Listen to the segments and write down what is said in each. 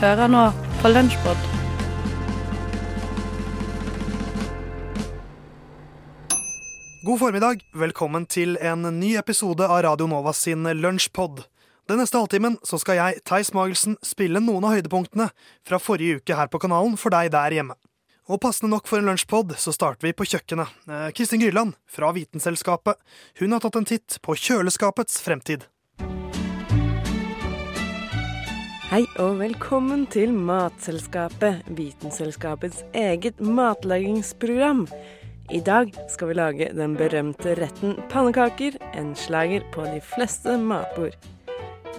Hører nå på Lunsjpod. God formiddag. Velkommen til en ny episode av Radio Nova sin Lunsjpod. Den neste halvtimen så skal jeg, Theis Magelsen, spille noen av høydepunktene fra forrige uke her på kanalen for deg der hjemme. Og passende nok for en lunsjpod så starter vi på kjøkkenet. Eh, Kristin Gryland fra Vitenselskapet. Hun har tatt en titt på kjøleskapets fremtid. Hei og velkommen til Matselskapet, Vitenselskapets eget matlagingsprogram. I dag skal vi lage den berømte retten pannekaker, en slager på de fleste matbord.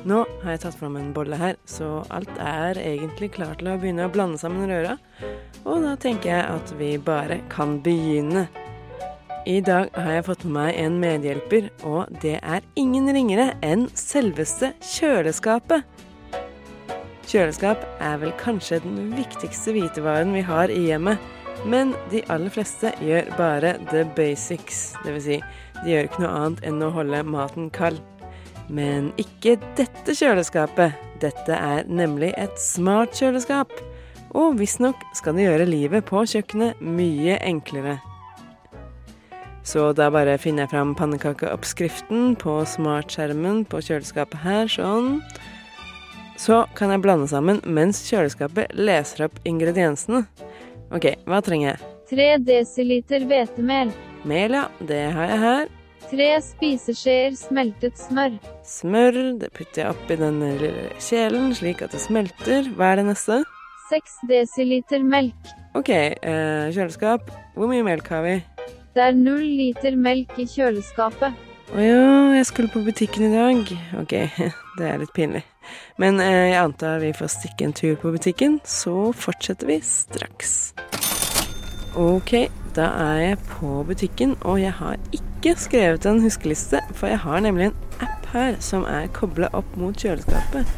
Nå har jeg tatt fram en bolle her, så alt er egentlig klart til å begynne å blande sammen røra. Og da tenker jeg at vi bare kan begynne. I dag har jeg fått med meg en medhjelper, og det er ingen ringere enn selveste kjøleskapet. Kjøleskap er vel kanskje den viktigste hvitevaren vi har i hjemmet. Men de aller fleste gjør bare the basics. Dvs. Si, de gjør ikke noe annet enn å holde maten kald. Men ikke dette kjøleskapet. Dette er nemlig et smart kjøleskap. Og visstnok skal det gjøre livet på kjøkkenet mye enklere. Så da bare finner jeg fram pannekakeoppskriften på smartskjermen på kjøleskapet her, sånn. Så kan jeg blande sammen mens kjøleskapet leser opp ingrediensene. Ok, hva trenger jeg? 3 dl hvetemel. Mel, ja. Det har jeg her. 3 spiseskjeer smeltet smør. Smør, det putter jeg oppi den lille kjelen slik at det smelter. Hva er det neste? 6 dl melk. Ok, eh, kjøleskap. Hvor mye melk har vi? Det er 0 liter melk i kjøleskapet. Å ja, jeg skulle på butikken i dag. Ok, det er litt pinlig. Men eh, jeg antar vi får stikke en tur på butikken, så fortsetter vi straks. Ok, da er jeg på butikken, og jeg har ikke skrevet en huskeliste, for jeg har nemlig en app her som er kobla opp mot kjøleskapet.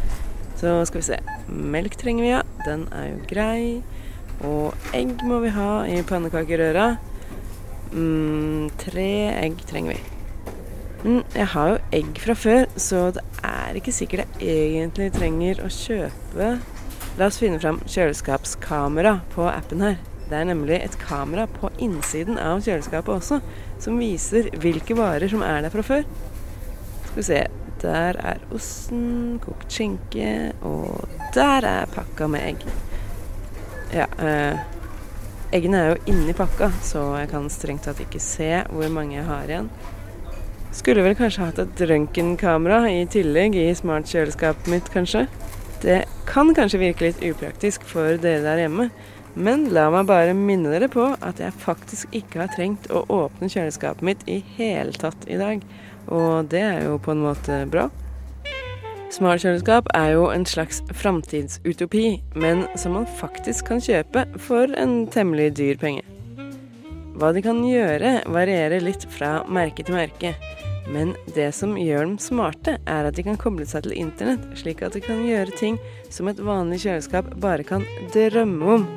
Så skal vi se. Melk trenger vi, ja. Den er jo grei. Og egg må vi ha i pannekakerøra. Mm, tre egg trenger vi. Men jeg har jo egg fra før, så det er ikke sikkert jeg egentlig trenger å kjøpe La oss finne fram kjøleskapskamera på appen her. Det er nemlig et kamera på innsiden av kjøleskapet også, som viser hvilke varer som er der fra før. Skal vi se Der er osten, kokt skinke, og der er pakka med egg. Ja, eh, eggene er jo inni pakka, så jeg kan strengt tatt ikke se hvor mange jeg har igjen. Skulle vel kanskje hatt et røntgenkamera i tillegg i smartkjøleskapet mitt, kanskje. Det kan kanskje virke litt upraktisk for dere der hjemme, men la meg bare minne dere på at jeg faktisk ikke har trengt å åpne kjøleskapet mitt i hele tatt i dag. Og det er jo på en måte bra. Smartkjøleskap er jo en slags framtidsutopi, men som man faktisk kan kjøpe for en temmelig dyr penge. Hva de kan gjøre, varierer litt fra merke til merke. Men det som gjør dem smarte, er at de kan koble seg til internett, slik at de kan gjøre ting som et vanlig kjøleskap bare kan drømme om.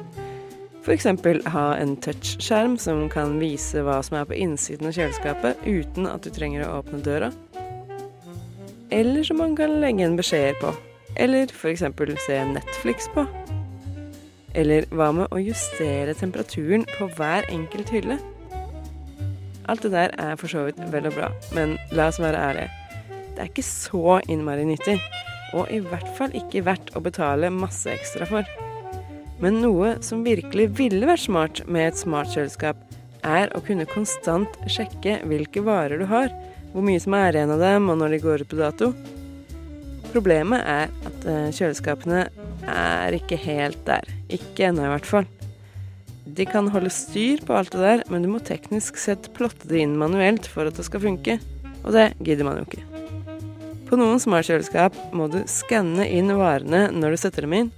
F.eks. ha en touchskjerm som kan vise hva som er på innsiden av kjøleskapet uten at du trenger å åpne døra. Eller som man kan legge en beskjeder på. Eller f.eks. se Netflix på. Eller hva med å justere temperaturen på hver enkelt hylle? Alt det der er for så vidt vel og bra, men la oss være ærlige. Det er ikke så innmari nyttig, og i hvert fall ikke verdt å betale masse ekstra for. Men noe som virkelig ville vært smart med et smartkjøleskap, er å kunne konstant sjekke hvilke varer du har, hvor mye som er igjen av dem, og når de går ut på dato. Problemet er at eh, kjøleskapene er ikke helt der. Ikke ennå, i hvert fall. De kan holde styr på alt det der, men du må teknisk sett plotte det inn manuelt for at det skal funke. Og det gidder man jo ikke. På noen smartkjøleskap må du skanne inn varene når du setter dem inn,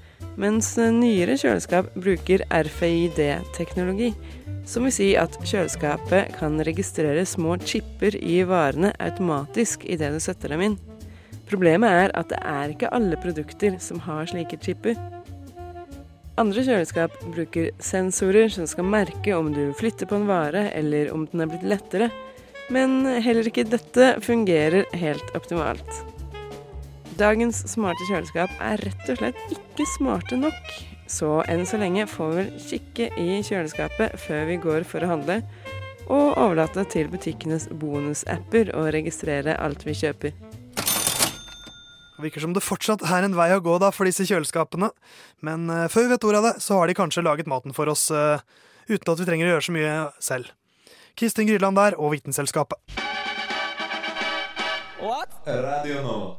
mens nyere kjøleskap bruker RFID-teknologi, som vil si at kjøleskapet kan registrere små chipper i varene automatisk idet du setter dem inn. Problemet er at det er ikke alle produkter som har slike chipper. Andre kjøleskap bruker sensorer som skal merke om du flytter på en vare, eller om den er blitt lettere, men heller ikke dette fungerer helt optimalt. Dagens smarte kjøleskap er rett og slett ikke smarte nok. Så enn så lenge får vi kikke i kjøleskapet før vi går for å handle, og overlate til butikkenes bonusapper å registrere alt vi kjøper. Det virker som det fortsatt er en vei å gå da for disse kjøleskapene, men eh, før vi vet ordet av det, så har de kanskje laget maten for oss uh, uten at vi trenger å gjøre så mye selv. Kristin Gryland der og Vitenselskapet. Radio Nova.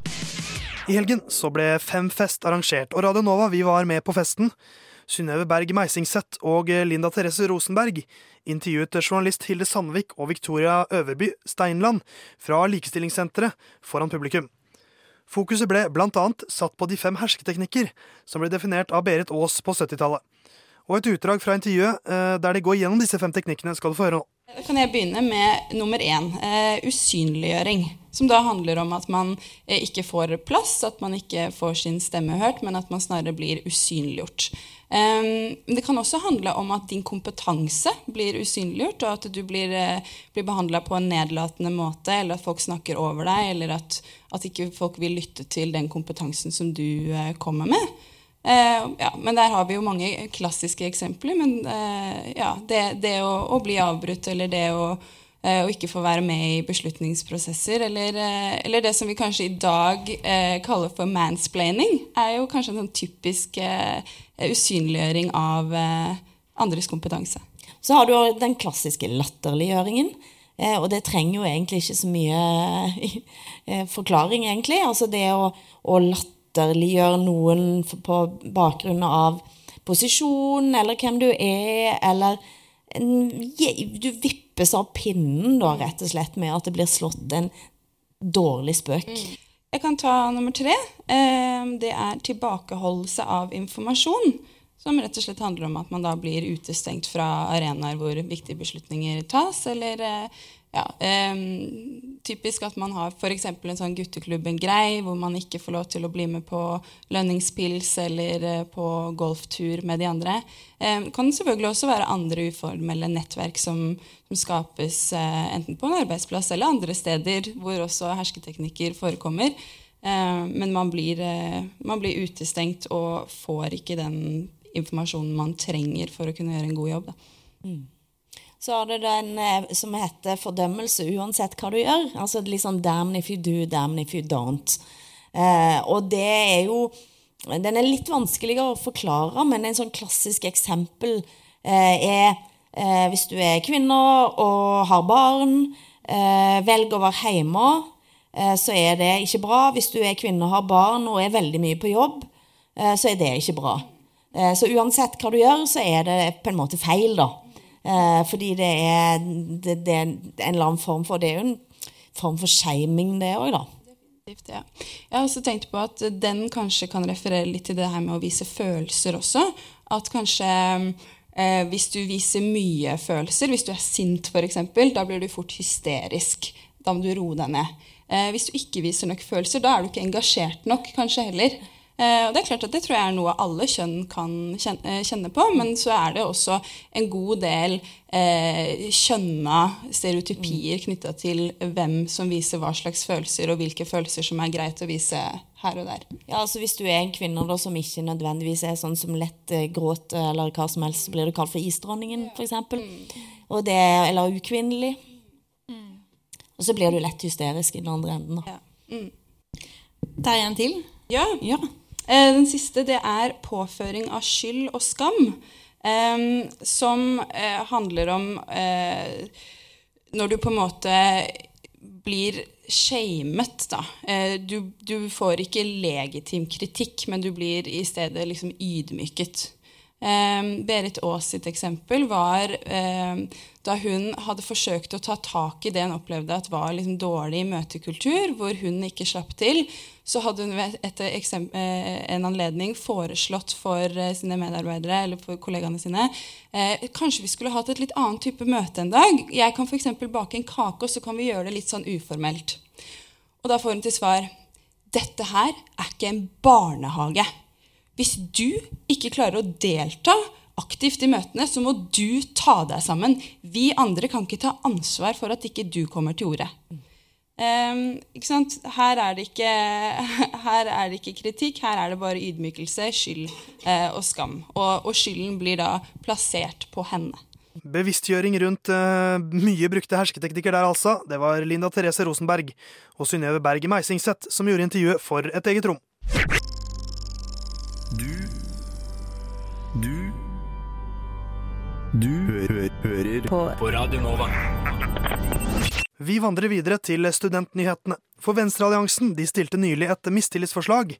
I helgen så ble Femfest arrangert, og Radio Nova vi var med på festen. Synnøve Berg Meisingseth og Linda Therese Rosenberg intervjuet journalist Hilde Sandvik og Victoria Øverby Steinland fra Likestillingssenteret foran publikum. Fokuset ble blant annet satt på de fem hersketeknikker som ble definert av Berit Aas på 70-tallet. Og et utdrag fra intervjuet eh, der de går gjennom disse fem teknikkene, skal du få høre nå. Kan jeg begynne med nummer én, eh, usynliggjøring. Som da handler om at man eh, ikke får plass, at man ikke får sin stemme hørt, men at man snarere blir usynliggjort. Um, det kan også handle om at din kompetanse blir usynliggjort, og at du blir, eh, blir behandla på en nedlatende måte, eller at folk snakker over deg, eller at, at ikke folk vil lytte til den kompetansen som du eh, kommer med. Uh, ja, men der har vi jo mange klassiske eksempler. Men uh, ja, det, det å, å, bli avbrutt, eller det å, eh, å, ikke få være med i beslutningsprosesser, eller, eh, eller det som vi kanskje i dag eh, kaller for mansplaining, er jo kanskje en sånn typisk usynliggjøring av andres kompetanse. Så har du den klassiske latterliggjøringen. og det trenger jo egentlig ikke så mye forklaring, egentlig. Altså det å, å latterliggjøre noen på bakgrunn av posisjon, eller hvem du er, eller Du vippes av pinnen, da, rett og slett, med at det blir slått en dårlig spøk. Mm. Jeg kan ta nummer tre. Eh, det er tilbakeholdelse av informasjon. Som rett og slett handler om at man da blir utestengt fra arenaer hvor viktige beslutninger tas, eller eh, ja, um, typisk at man har f.eks. en sånn gutteklubb, en grei, hvor man ikke får lov til å bli med på lønningspils eller uh, på golftur med de andre. Um, kan selvfølgelig også være andre uformelle nettverk som, som skapes uh, enten på en arbeidsplass eller andre steder hvor også hersketeknikker forekommer. Uh, men man blir, man blir, utestengt og får ikke den informasjonen man trenger for å kunne gjøre en god jobb. Da. Mm så har du den eh, som heter fordømmelse uansett hva du gjør. Altså liksom damn if you do, damn if you don't. Eh, og det er jo Den er litt vanskeligere å forklare, men en sånn klassisk eksempel eh, er eh, hvis du er kvinne og har barn, eh, velg å være hjemme, eh, så er det ikke bra. Hvis du er kvinne og har barn og er veldig mye på jobb, så er det ikke bra. så uansett hva du gjør, så er det på en måte feil, da. Eh, fordi det er, det, det er, en eller annen form for Det er jo en form for shaming, det òg, da. Ja. Jeg har også tenkt på at den kanskje kan referere litt til det her med å vise følelser også. At kanskje eh, hvis du viser mye følelser, hvis du er sint f.eks., da blir du fort hysterisk. Da må du roe deg ned. Eh, hvis du ikke viser nok følelser, da er du ikke engasjert nok kanskje heller. Eh, og Det er klart at det tror jeg er noe alle kjønn kan eh, kjenne på, men så er det også en god del eh, kjønna stereotypier knytta til hvem som viser hva slags følelser, og hvilke følelser som er greit å vise her og der. Ja, altså Hvis du er en kvinne da, som ikke nødvendigvis er sånn som lett eh, gråter, eller hva som helst, så blir du kalt for isdronningen, f.eks. Mm. Eller ukvinnelig. Mm. Og så blir du lett hysterisk i den andre enden. da. Ja. Mm. Der er en til? Ja. ja. Eh, den siste det er påføring av skyld og skam, eh, som eh, handler om når du på en måte blir shamet, da. Du, du, får ikke legitim kritikk, men du blir i stedet liksom ydmyket. Um, Berit Aas sitt eksempel var um, da hun hadde forsøkt å ta tak i det hun opplevde at var liksom dårlig møtekultur, hvor hun ikke slapp til, så hadde hun etter uh, en anledning foreslått for uh, sine medarbeidere eller for kollegaene sine eh, kanskje vi skulle hatt et litt annet type møte en dag. Jeg kan f.eks. bake en kake, og så kan vi gjøre det litt sånn uformelt. Og da får hun til svar dette her er ikke en barnehage. Hvis du ikke klarer å delta aktivt i møtene, så må du ta deg sammen. Vi andre kan ikke ta ansvar for at ikke du kommer til ordet. Um? Her er, ikke, her er det ikke kritikk, her er det bare ydmykelse, skyld uh, og skam. Og, og skylden blir da plassert på henne. Bevisstgjøring rundt uh, mye brukte hersketeknikker der, altså. Det var Linda Therese Rosenberg og Synnøve Berg Meisingseth som gjorde intervjuet for et eget rom. Du hø hører på. på Radio Nova. Vi vandrer videre til studentnyhetene. For Venstrealliansen de stilte nylig et mistillitsforslag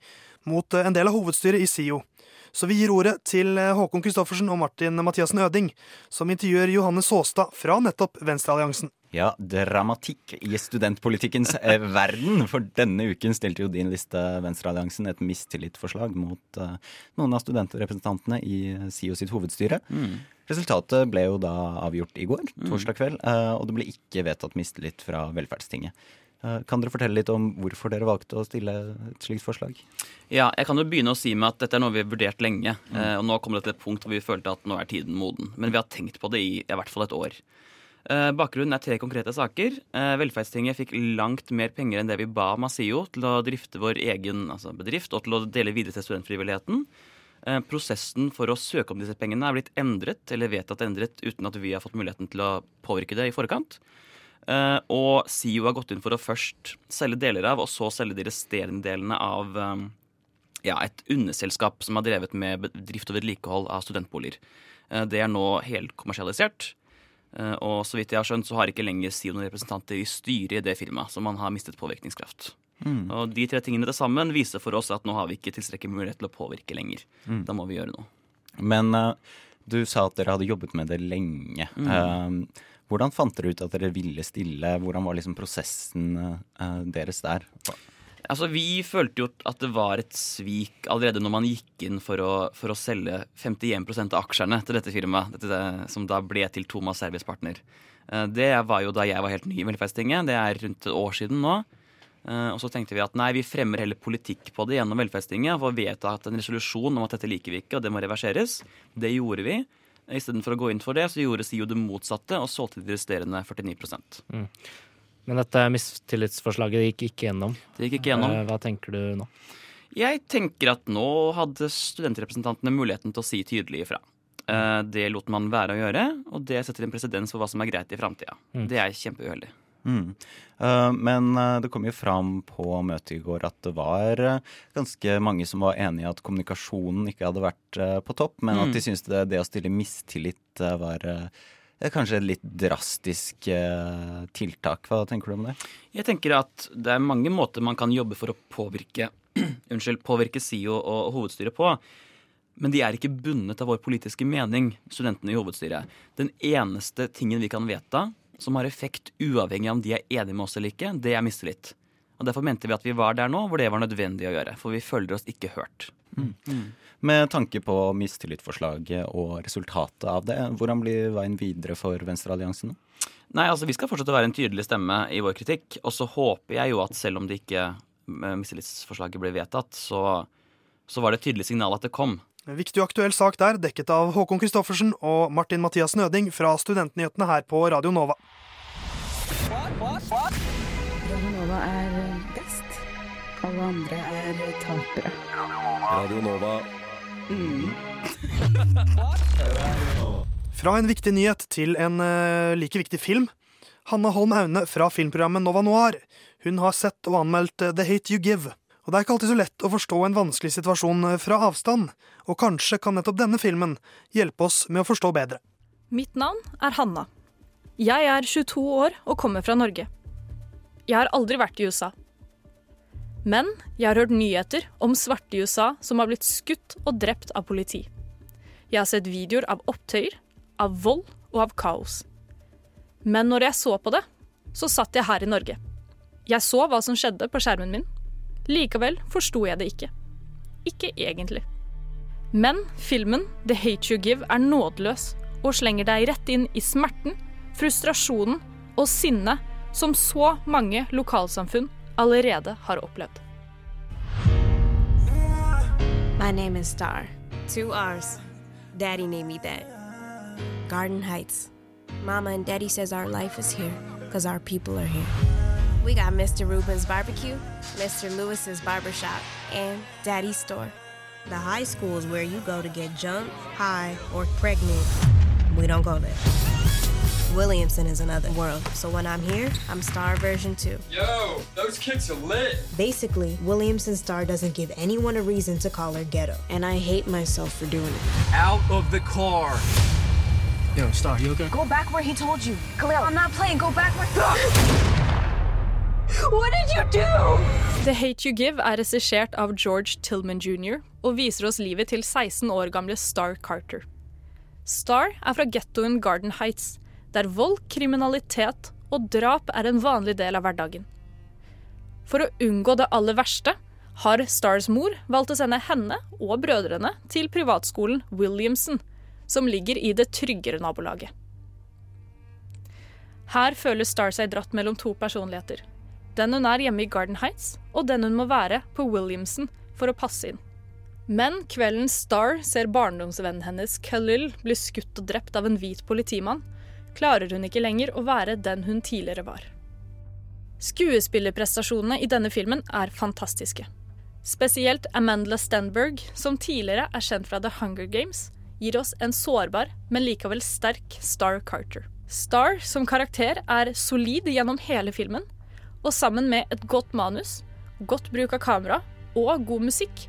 mot en del av hovedstyret i SIO. Så vi gir ordet til Håkon Christoffersen og Martin Mathiassen Øding, som intervjuer Johanne Saastad fra nettopp Venstrealliansen. Ja, dramatikk i studentpolitikkens eh, verden. For denne uken stilte jo din liste, Venstrealliansen, et mistillitsforslag mot uh, noen av studentrepresentantene i SIO sitt hovedstyre. Resultatet ble jo da avgjort i går, torsdag kveld, uh, og det ble ikke vedtatt mistillit fra Velferdstinget. Eh, Kan dere fortelle litt om hvorfor dere valgte å stille et slikt forslag? Ja, jeg kan jo begynne å si med at dette er noe vi har vurdert lenge. Mm. Og nå kommer det til et punkt hvor vi følte at nå er tiden moden. Men vi har tenkt på det i i hvert fall et år. Eh, Bakgrunnen er tre konkrete saker. Eh, Velferdstinget fikk langt mer penger enn det vi ba Masio til å drifte vår egen altså bedrift og til å dele videre til studentfrivilligheten. Eh, Prosessen for å søke om disse pengene er blitt endret, eller vedtatt endret, uten at vi har fått muligheten til å påvirke det i forkant. Eh, og SIO har gått inn for å først selge deler av, og så selge de resterende delene av eh, ja, et underselskap som har drevet med drift og vedlikehold av studentboliger. Eh, Det er nå helt kommersialisert. Eh, Og så vidt jeg har skjønt, så har ikke lenger SIO noen representanter i styret i det firmaet, så man har mistet påvirkningskraft. Og de tre tingene til sammen viser for oss at nå har vi ikke tilstrekkelig mulighet til å påvirke lenger. Da må vi gjøre noe. Men uh, du sa at dere hadde jobbet med det lenge. Eh, hvordan fant dere ut at dere ville stille? Hvordan var liksom prosessen eh, deres der? Altså, Vi følte jo at det var et svik allerede når man gikk inn for å, for å selge 51% av aksjene til dette firmaet, dette, som da ble til Thomas Service Partner. Det var jo da jeg var helt ny i Velferdstinget. Det er rundt et år siden nå. Eh, Og så tenkte vi at nei, vi fremmer heller politikk på det gjennom Velferdstinget. For vi vedta en resolusjon om at dette liker vi ikke, og det må reverseres. Det gjorde vi. Istedenfor å gå inn for det, så gjorde SIO det motsatte og solgte de resterende 49 mm. Men dette mistillitsforslaget gikk ikke gjennom. Det gikk ikke gjennom. Eh, Hva tenker du nå? Jeg tenker at nå hadde studentrepresentantene muligheten til å si tydelig ifra. Eh, Det lot man være å gjøre, og det setter en presedens for hva som er greit i framtida. Det er kjempeuheldig. Mm. Eh, men eh, det kom jo fram på møtet i går at det var eh, ganske mange som var enig i at kommunikasjonen ikke hadde vært på topp, men at de syntes det, det å stille mistillit var kanskje et litt drastisk tiltak. Hva tenker du om det? Jeg tenker at det er mange måter man kan jobbe for å påvirke unnskyld, påvirke SIO og hovedstyret på. Men de er ikke bundet av vår politiske mening, studentene i hovedstyret. Den eneste tingen vi kan vedta som har effekt uavhengig av om de er enige med oss eller ikke, det er mistillit. Og Derfor mente vi at vi var der nå hvor det var nødvendig å gjøre. For vi føler oss ikke hørt. Med tanke på mistillitsforslaget og resultatet av det, hvordan blir veien videre for Venstrealliansen? Nei, altså Vi skal fortsette å være en tydelig stemme i vår kritikk. Og så håper jeg jo at selv om det ikke eh, mistillitsforslaget ble vedtatt, så, så var det et tydelig signal at det kom. En viktig og aktuell sak der, dekket av Håkon Christoffersen og Martin Mathias Nøding fra Studentnyhetene her på Radio Nova. Radio Nova er best. Alle andre er tapere. Radio Nova. Fra en viktig nyhet til en uh, like viktig film. Hanna Holm Aune fra filmprogrammet Nova Noir. Hun har sett og anmeldt eh, The Hate You Give. Og det er ikke alltid så lett å forstå en vanskelig situasjon eh, fra avstand, og kanskje kan nettopp denne filmen hjelpe oss med å forstå bedre. Mitt navn er Hanna. Jeg er 22 år og kommer fra Norge. Jeg har aldri vært i USA. Men jeg har hørt nyheter om svarte i USA som har blitt skutt og drept av politi. Jeg har sett videoer av opptøyer, av vold og av kaos. Men når jeg så på det, så satt jeg her i Norge. Jeg så hva som skjedde på skjermen min. Likevel forsto jeg det ikke. Ikke egentlig. Men filmen The Hate You Give er nådeløs og slenger deg rett inn i smerten, frustrasjonen og sinnet som så mange lokalsamfunn allerede har opplevd. My name is Star. Two R's. Daddy named me that. Garden Heights. Mama and Daddy says our life is here because our people are here. We got Mr. Rubin's Barbecue, Mr. Lewis's Barbershop, and Daddy's Store. The high school is where you go to get jumped, high, or pregnant. We don't go there. Williamson is another world, so when I'm here, I'm Star version 2. Yo, those kicks are lit. Basically, Williamson Star doesn't give anyone a reason to call her ghetto. And I hate myself for doing it. Out of the car. Yo, Star, you okay? Go back where he told you. Khalil, I'm not playing. Go back where. Did you do? The Hate You Give er regissert av George Tillman jr. og viser oss livet til 16 år gamle Star Carter. Star er fra gettoen Garden Heights, der vold, kriminalitet og drap er en vanlig del av hverdagen. For å unngå det aller verste har Stars mor valgt å sende henne og brødrene til privatskolen Williamson, som ligger i det tryggere nabolaget. Her føler Star seg dratt mellom to personligheter. Den hun er hjemme i Garden Heights, og den hun må være på Williamson for å passe inn. Men kvelden Star ser barndomsvennen hennes Khalil bli skutt og drept av en hvit politimann, klarer hun ikke lenger å være den hun tidligere var. Skuespillerprestasjonene i denne filmen er fantastiske. Spesielt Amanda Stenberg, som tidligere er kjent fra The Hunger Games, gir oss en sårbar, men likevel sterk Star Carter. Star som karakter er solid gjennom hele filmen, og sammen med et godt manus, godt bruk av kamera og god musikk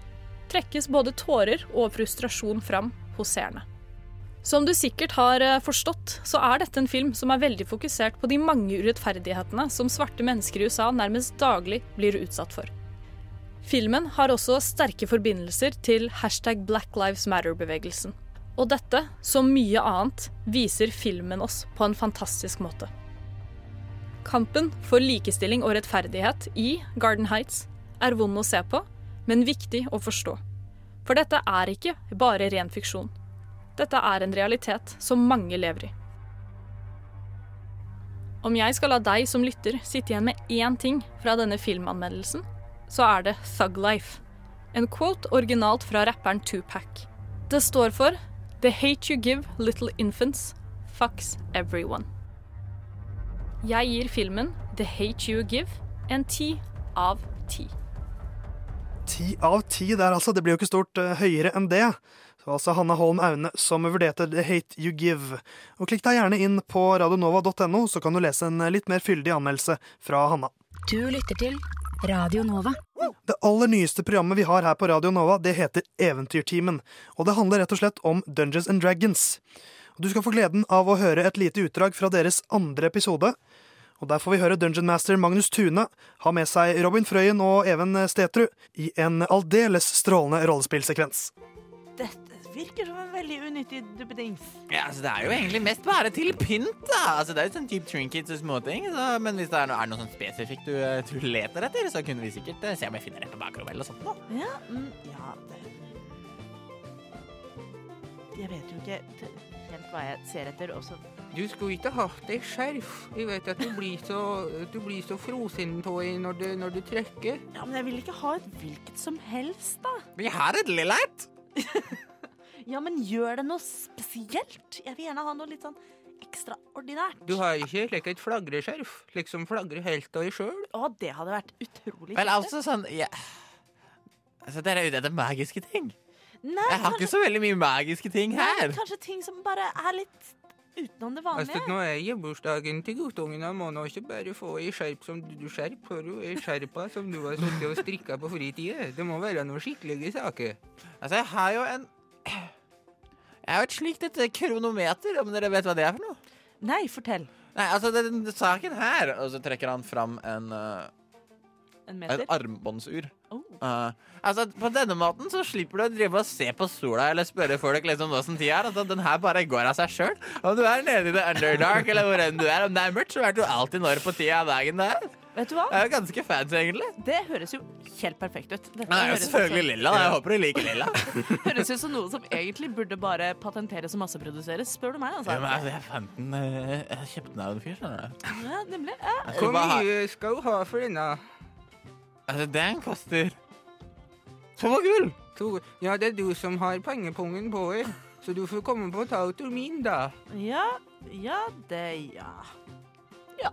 trekkes både tårer og frustrasjon fram hos seerne. Som du sikkert har eh, forstått, så er dette en film som er veldig fokusert på de mange urettferdighetene som svarte mennesker i USA nærmest daglig blir utsatt for. Filmen har også sterke forbindelser til hashtag Black Lives Matter-bevegelsen. Og dette, som mye annet, viser filmen oss på en fantastisk måte. Kampen for likestilling og rettferdighet i Garden Heights er vond å se på, men viktig å forstå. For dette er ikke bare ren fiksjon. Dette er en realitet som mange lever i. Om jeg skal la deg som lytter sitte igjen med én ting fra denne filmanmeldelsen, så er det Thug Life. En quote originalt fra rapperen Tupac. Det står for The hate you give little infants fucks everyone. Jeg gir filmen The Hate You Give en ti av ti. Ti av ti der, altså. Det blir jo ikke stort uh, høyere enn det. Så altså Hanna Holm Aune som vurderte The Hate You Give. Og Klikk deg gjerne inn på radionova.no, så kan du lese en litt mer fyldig anmeldelse fra Hanna. Du lytter til Radio Nova. Det aller nyeste programmet vi har her på Radio Nova, det heter Eventyrtimen. Og det handler rett og slett om Dungeons and Dragons. Du skal få gleden av å høre et lite utdrag fra deres andre episode. Og Der får vi høre Dungeon Master Magnus Tune ha med seg Robin Frøyen og Even Stetrud i en aldeles strålende rollespillsekvens. Dette virker som en veldig unyttig duppedings. Ja, altså Det er jo egentlig mest bare til pynt, da. Altså Det er jo sånn type trinkets og småting. Men hvis det er noe, er noe sånn spesifikt du, du leter etter, så kunne vi sikkert eh, se om jeg finner det på bakrommet eller sånt. da. Ja, mm, ja det... Jeg vet jo ikke helt hva jeg ser etter, også. Du skulle ikke hatt deg skjerf. Jeg vet at du blir så, du blir så frosen på deg når du, når du trekker. Ja, men jeg vil ikke ha et hvilket som helst, da. Vi har et lille et. Ja, men gjør det noe spesielt? Jeg vil gjerne ha noe litt sånn ekstraordinært. Du har ikke slik et flagreskjerf, liksom flagrer helt av deg sjøl? Å, det hadde vært utrolig Vel, altså sånn ja. Altså, Dere er ute etter magiske ting. Nei, Jeg har ikke så veldig mye magiske ting Nei, her. kanskje ting som bare er litt utenom det vanlige. Altså, nå er hjemmebursdagen til guttungen. Han må nå ikke bare få ei skjerp som du skjerp, hører du, ei skjerpa som du har sittet og strikka på fritida. Det må være noen skikkelige saker. Altså, jeg har jo en Jeg har jo et slikt et kronometer, om dere vet hva det er for noe? Nei, fortell. Nei, altså, den saken her Og så trekker han fram en uh, En meter? Et armbåndsur. Uh, altså, På denne måten så slipper du å drive og se på sola eller spørre folk liksom åssen tida er. Altså, den her bare går av seg sjøl. Om du er nede i the underdark eller hvor enn du er, om det er mørkt, så vet du alltid når på tida av dagen det er. Vet du hva? Jeg er ganske fancy, egentlig. Det høres jo helt perfekt ut. Dette Nei, det er jo selvfølgelig lilla. Jeg håper du liker lilla. Høres ut som noe som egentlig burde bare patenteres og masseproduseres, spør du meg. Ja, altså. men altså, jeg fant den uh, Jeg kjøpte den av en fyr, skjønner du. Ja, nemlig. Ja. Hvor mye skal du ha for denne? Altså, den koster to gull. To. Ja, det er du som har pengepungen på deg, så du får komme på taut min, da. Ja, ja, det Ja. Ja.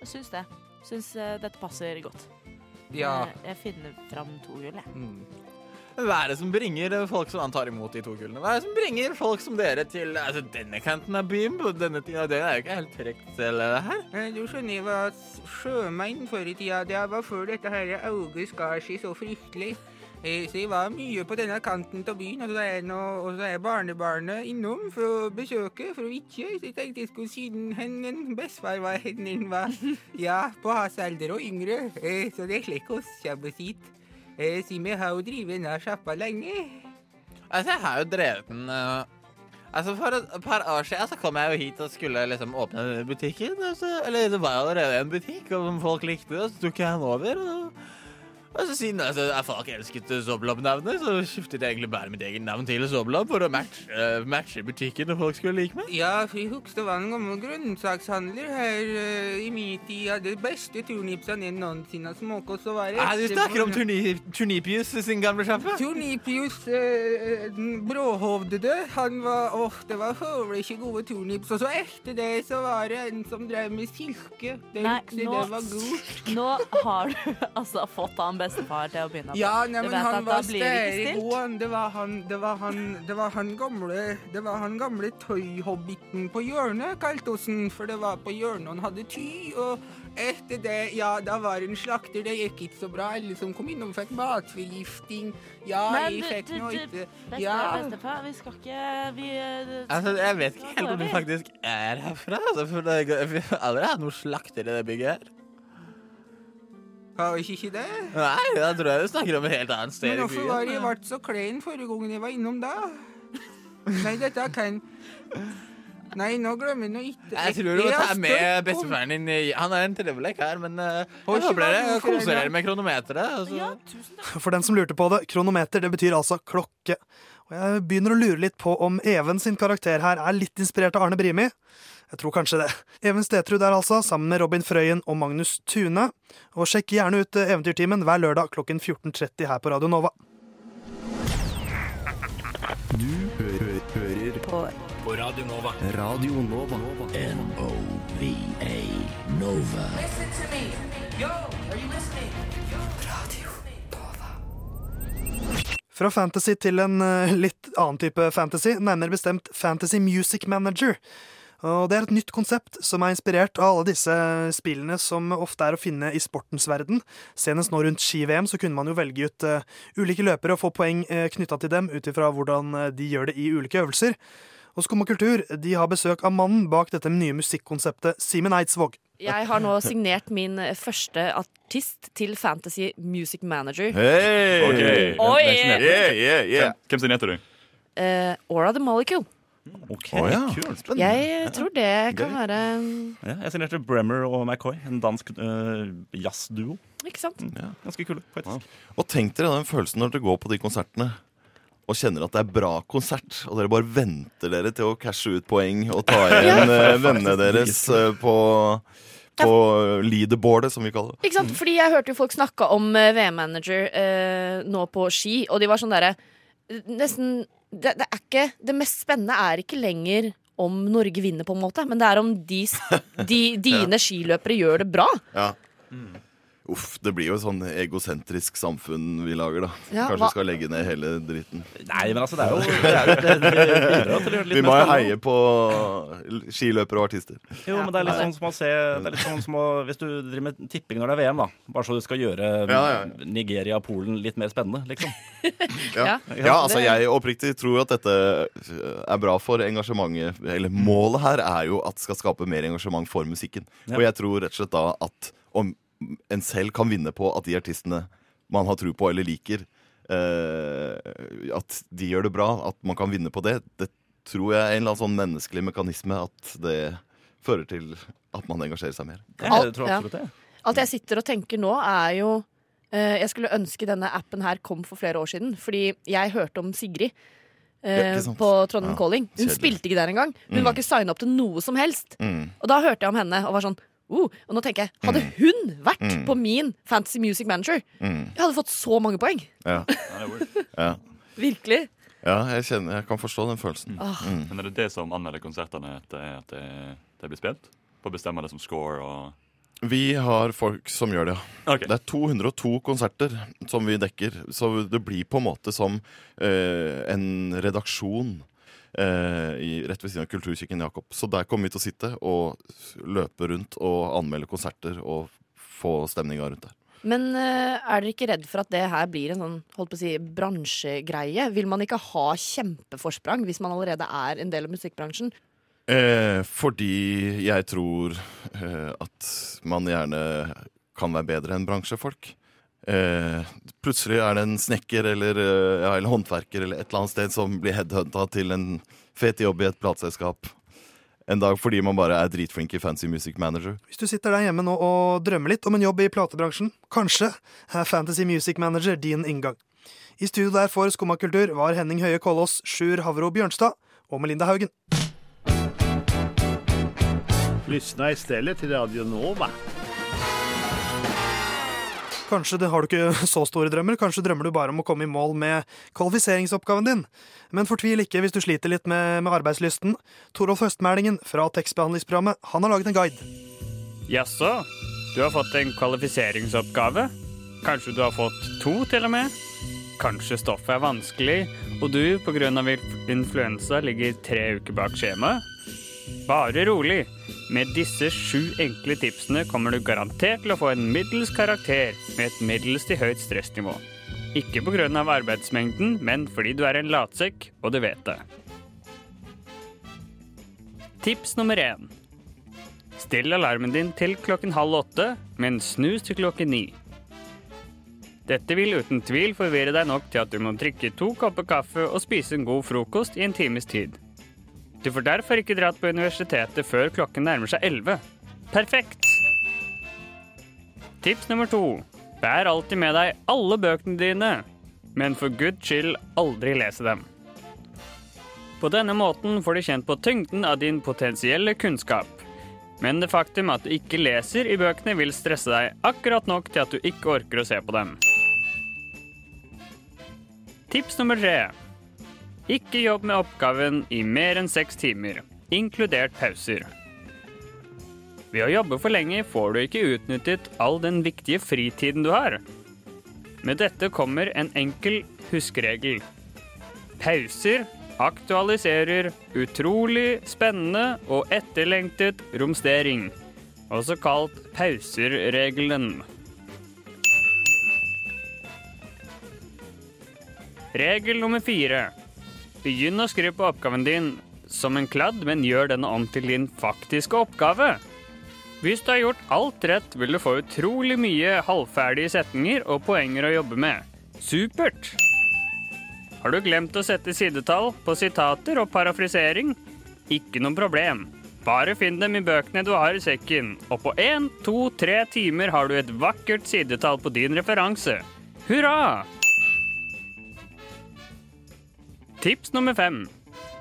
Jeg syns det. syns eh, dette passer godt. Ja. Eh, Jeg finner fram to gull, jeg. Mm. Hva er det som bringer folk som han tar imot de to gullene? Hva er det som bringer folk som dere til altså, denne kanten av byen? På denne tida? Det er jo ikke helt trygt selv, det her. Eh, Du skjønner hva sjømenn før i tida, det var før dette her auget skar seg så fryktelig. Eh, Så jeg var mye på denne kanten av byen, og så er, noe, og så er barnebarnet innom for å besøke, for å vitje. Så jeg tenkte jeg skulle siden henne bestefar var henne var, ja, på hans alder og yngre. Eh, Så det er slik oss kommer hit. Eh, Simi har jo drevet denne sjappa lenge. Altså, jeg har jo drevet den uh, Altså, For et par år siden så kom jeg jo hit og skulle liksom åpne butikken. Altså, eller det var allerede en butikk, og folk likte det, så tok jeg den over. og... Og så Siden altså, jeg folk elsket Zoblob-navnet, så skiftet jeg egentlig bare mitt eget navn til Zoblob for å matche, uh, matche butikken og folk skulle like meg. Ja, det var en gammel grønnsakshandler her uh, i min tid. Hadde de beste turnipsene jeg noensinne har smakt. Og var det Ja, du snakker om turni Turnipius sin gamle sjappe? Turnipius uh, den bråhovdede. Han var Åh, det var høvelig ikke gode turnips. Og så etter det så var det en som drev med silke. Det Nei, nå, det var god. nå har du altså fått han bestefar til å begynne med. Ja, nei, men han var blir det var han, det var han, det var han gamle Det var han gamle tøyhobbiten på hjørnet, kalte oss han. For det var på hjørnet han hadde ty. Og etter det, ja, da var en slakter. Det gikk ikke så bra. Alle som kom innom, fikk matforgifting. Ja, Men jeg fikk du, ikke bestefar, Ja. bestefar, vi skal ikke vi, eh, Altså, Jeg vet ikke helt om du faktisk er herfra. Altså, for det, vi har aldri hatt noen slakter i det bygget her. Har vi ikke det? Nei, da tror jeg du snakker om et helt annet sted i byen. Men hvorfor var jeg vært ble så klein forrige gangen jeg var innom da? Nei, dette kan Nei, nå glemmer jeg noe ikke Jeg tror du må ta med bestefaren din. Han er en trivelig her, men uh, dere koser dere med kronometeret. og så- For den som lurte på det, kronometer det betyr altså klokke. Og jeg begynner å lure litt på om Even sin karakter her er litt inspirert av Arne Brimi. Jeg tror kanskje det. Even Stetrud er altså, sammen med Robin Frøyen og Magnus Tune. Og sjekk gjerne ut eh, Eventyrtimen hver lørdag klokken 14.30 her på Radio Nova. Du hø hø hører på på Radio Nova. Radio Nova. N-O-V-A Nova. Listen to me. Yo, are you listening? Fra fantasy til en eh, litt annen type fantasy, nærmere bestemt Fantasy Music Manager. Og Det er et nytt konsept som er inspirert av alle disse spillene som ofte er å finne i sportens verden. Senest nå rundt ski-VM så kunne man jo velge ut eh, ulike løpere og få poeng uh, knytta til dem ut ifra hvordan eh, de gjør det i ulike øvelser. Og Skum og kultur de har besøk av mannen bak dette nye musikkonseptet, Simen Eidsvåg. Jeg har nå signert min første artist til Fantasy Music Manager. Hei! Okay. Oi! Yeah, yeah, yeah. Hvem signerte du? Uh, Aura the Molecule. Ok, oh, ja, kult. Jeg tror det kan Gøy. være Ja, jeg signerte Bremmer og McCoy, en dansk uh, jazzduo. Ikke sant? Ganske kule, faktisk. Og tenk dere den følelsen når dere går på de konsertene og kjenner at det er bra konsert, og dere bare venter dere til å cashe ut poeng og ta igjen Ja. eh, vennene deres på på, ja. leaderboardet, som vi kaller det. Ikke sant? Fordi jeg hørte jo folk snakke om eh, VM-manager eh, nå på ski, og de var sånn derre eh, Nesten det, det er ikke Det mest spennende er ikke lenger om Norge vinner, på en måte, men det er om de, de, dine skiløpere gjør det bra. Ja. Uff, det blir jo et sånn egosentrisk samfunn vi lager, da. Ja, Kanskje hva- vi skal legge ned hele dritten. Nei, men altså, det er jo det, er jo, det, det det litt Vi må jo heie på skiløpere og artister. Jo, men det er litt sånn som å se det er litt sånn som å, Hvis du driver med tipping når det er VM, da. Bare så du skal gjøre Ja, ja. Nigeria og Polen litt mer spennende, liksom. Ja, ja altså jeg oppriktig tror at dette er bra for engasjementet. Eller målet her er jo at det skal skape mer engasjement for musikken. Ja. Og jeg tror rett og slett da at om en selv kan vinne på at de artistene man har tro på eller liker, eh, at de gjør det bra, at man kan vinne på det, det tror jeg er en eller annen sånn menneskelig mekanisme at det fører til at man engasjerer seg mer. Alt, ja. Alt jeg sitter og tenker nå, er jo eh, Jeg skulle ønske denne appen her kom for flere år siden. Fordi jeg hørte om Sigrid eh, Ja, på Trondheim Ja, Calling. Hun kjedelig. spilte ikke der engang. Hun Mm. var ikke signa opp til noe som helst. Mm. Og da hørte jeg om henne og var sånn uh, Og nå tenker jeg, hadde hun vært Mm. på min Fantasy Music Manager, Mm. jeg hadde fått så mange poeng. Ja. ja. Virkelig. ja jeg, kjenner, jeg kan forstå den følelsen. Ah. Mm. Men er det det som anmelder konsertene, at det, er at det, det blir spilt? På å bestemme det som score og Vi har folk som gjør det, ja. Det er 202 konserter som vi dekker, så det blir på en måte som uh, en redaksjon eh, i, rett ved siden av Kulturkirken Jakob. Så der kommer vi til å sitte og løpe rundt og anmelde konserter og få stemninga rundt der. Men eh, er dere ikke redd for at det her blir en sånn holdt på å si, bransjegreie? Vil man ikke ha kjempeforsprang hvis man allerede er en del av musikkbransjen? Eh, fordi jeg tror eh, at man gjerne kan være bedre enn bransjefolk. Eh, plutselig er det en snekker eller, eh, ja, eller håndverker eller et eller annet sted som blir headhunta til en fet jobb i et plateselskap en dag fordi man bare er dritflink i Fancy Music Manager. Hvis du sitter der hjemme nå og drømmer litt om en jobb i platebransjen, kanskje er Fantasy Music Manager din inngang. I studio der for Skumma kultur var Henning Høie Kolås, Sjur Havro Bjørnstad og Melinda Haugen. Lyssna stedet til Radio Nova. Kanskje har du ikke så store drømmer, kanskje drømmer du bare om å komme i mål med kvalifiseringsoppgaven din. Men fortvil ikke hvis du sliter litt med, med arbeidslysten. Torolf Høstmælingen fra tekstbehandlingsprogrammet han har laget en guide. Jaså, du har fått en kvalifiseringsoppgave? Kanskje du har fått to, til og med? Kanskje stoffet er vanskelig, og du pga. influensa ligger tre uker bak skjemaet? Bare rolig. Med disse sju enkle tipsene kommer du garantert til å få en middels karakter med et middels til høyt stressnivå. Ikke pga. arbeidsmengden, men fordi du er en latsekk, og du vet det. Tips nummer én. Still alarmen din til klokken halv åtte, men snus til klokken ni. Dette vil uten tvil forvirre deg nok til at du må drikke to kopper kaffe og spise en god frokost i en times tid. Du får derfor ikke dratt på universitetet før klokken nærmer seg 11. Perfekt! Tips nummer to. Bær alltid med deg alle bøkene dine, men for guds skyld aldri lese dem. På denne måten får du kjent på tyngden av din potensielle kunnskap. Men det faktum at du ikke leser i bøkene, vil stresse deg akkurat nok til at du ikke orker å se på dem. Tips nummer tre. Ikke jobb med oppgaven i mer enn seks timer, inkludert pauser. Ved å jobbe for lenge får du ikke utnyttet all den viktige fritiden du har. Med dette kommer en enkel huskeregel. Pauser aktualiserer utrolig spennende og etterlengtet romstering, også kalt pauser-regelen. Regel nummer fire. Begynn å skrive på oppgaven din som en kladd, men gjør denne om til din faktiske oppgave. Hvis du har gjort alt rett, vil du få utrolig mye halvferdige setninger og poenger å jobbe med. Supert! Har du glemt å sette sidetall på sitater og parafrisering? Ikke noe problem. Bare finn dem i bøkene du har i sekken, og på én, to, tre timer har du et vakkert sidetall på din referanse. Hurra! Tips nummer fem.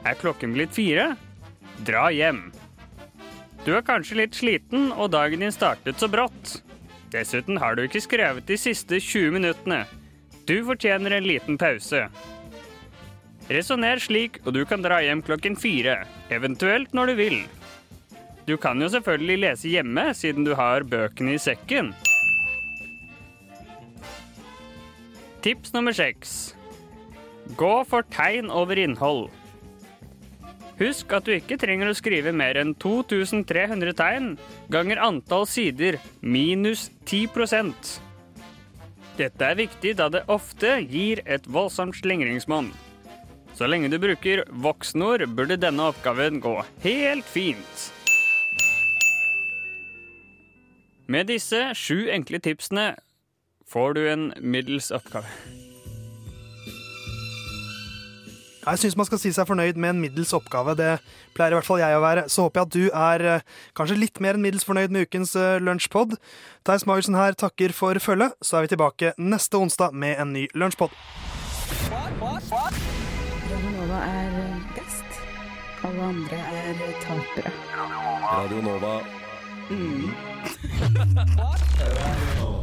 Er klokken blitt fire? Dra hjem. Du er kanskje litt sliten, og dagen din startet så brått. Dessuten har du ikke skrevet de siste 20 minuttene. Du fortjener en liten pause. Resonner slik, og du kan dra hjem klokken fire, eventuelt når du vil. Du kan jo selvfølgelig lese hjemme, siden du har bøkene i sekken. Tips nummer seks. Gå for tegn over innhold. Husk at du ikke trenger å skrive mer enn 2300 tegn ganger antall sider minus 10% Dette er viktig da det ofte gir et voldsomt slingringsmonn. Så lenge du bruker voksenord, burde denne oppgaven gå helt fint. Med disse sju enkle tipsene får du en middels oppgave. Jeg syns man skal si seg fornøyd med en middels oppgave. Det pleier i hvert fall jeg å være. Så håper jeg at du er eh, kanskje litt mer enn middels fornøyd med ukens eh, lunsjpod. Theis Magelsen her takker for følget. Så er vi tilbake neste onsdag med en ny lunsjpod. Radio Nova er best. Alle andre er tapere. Radio Nova. Mm.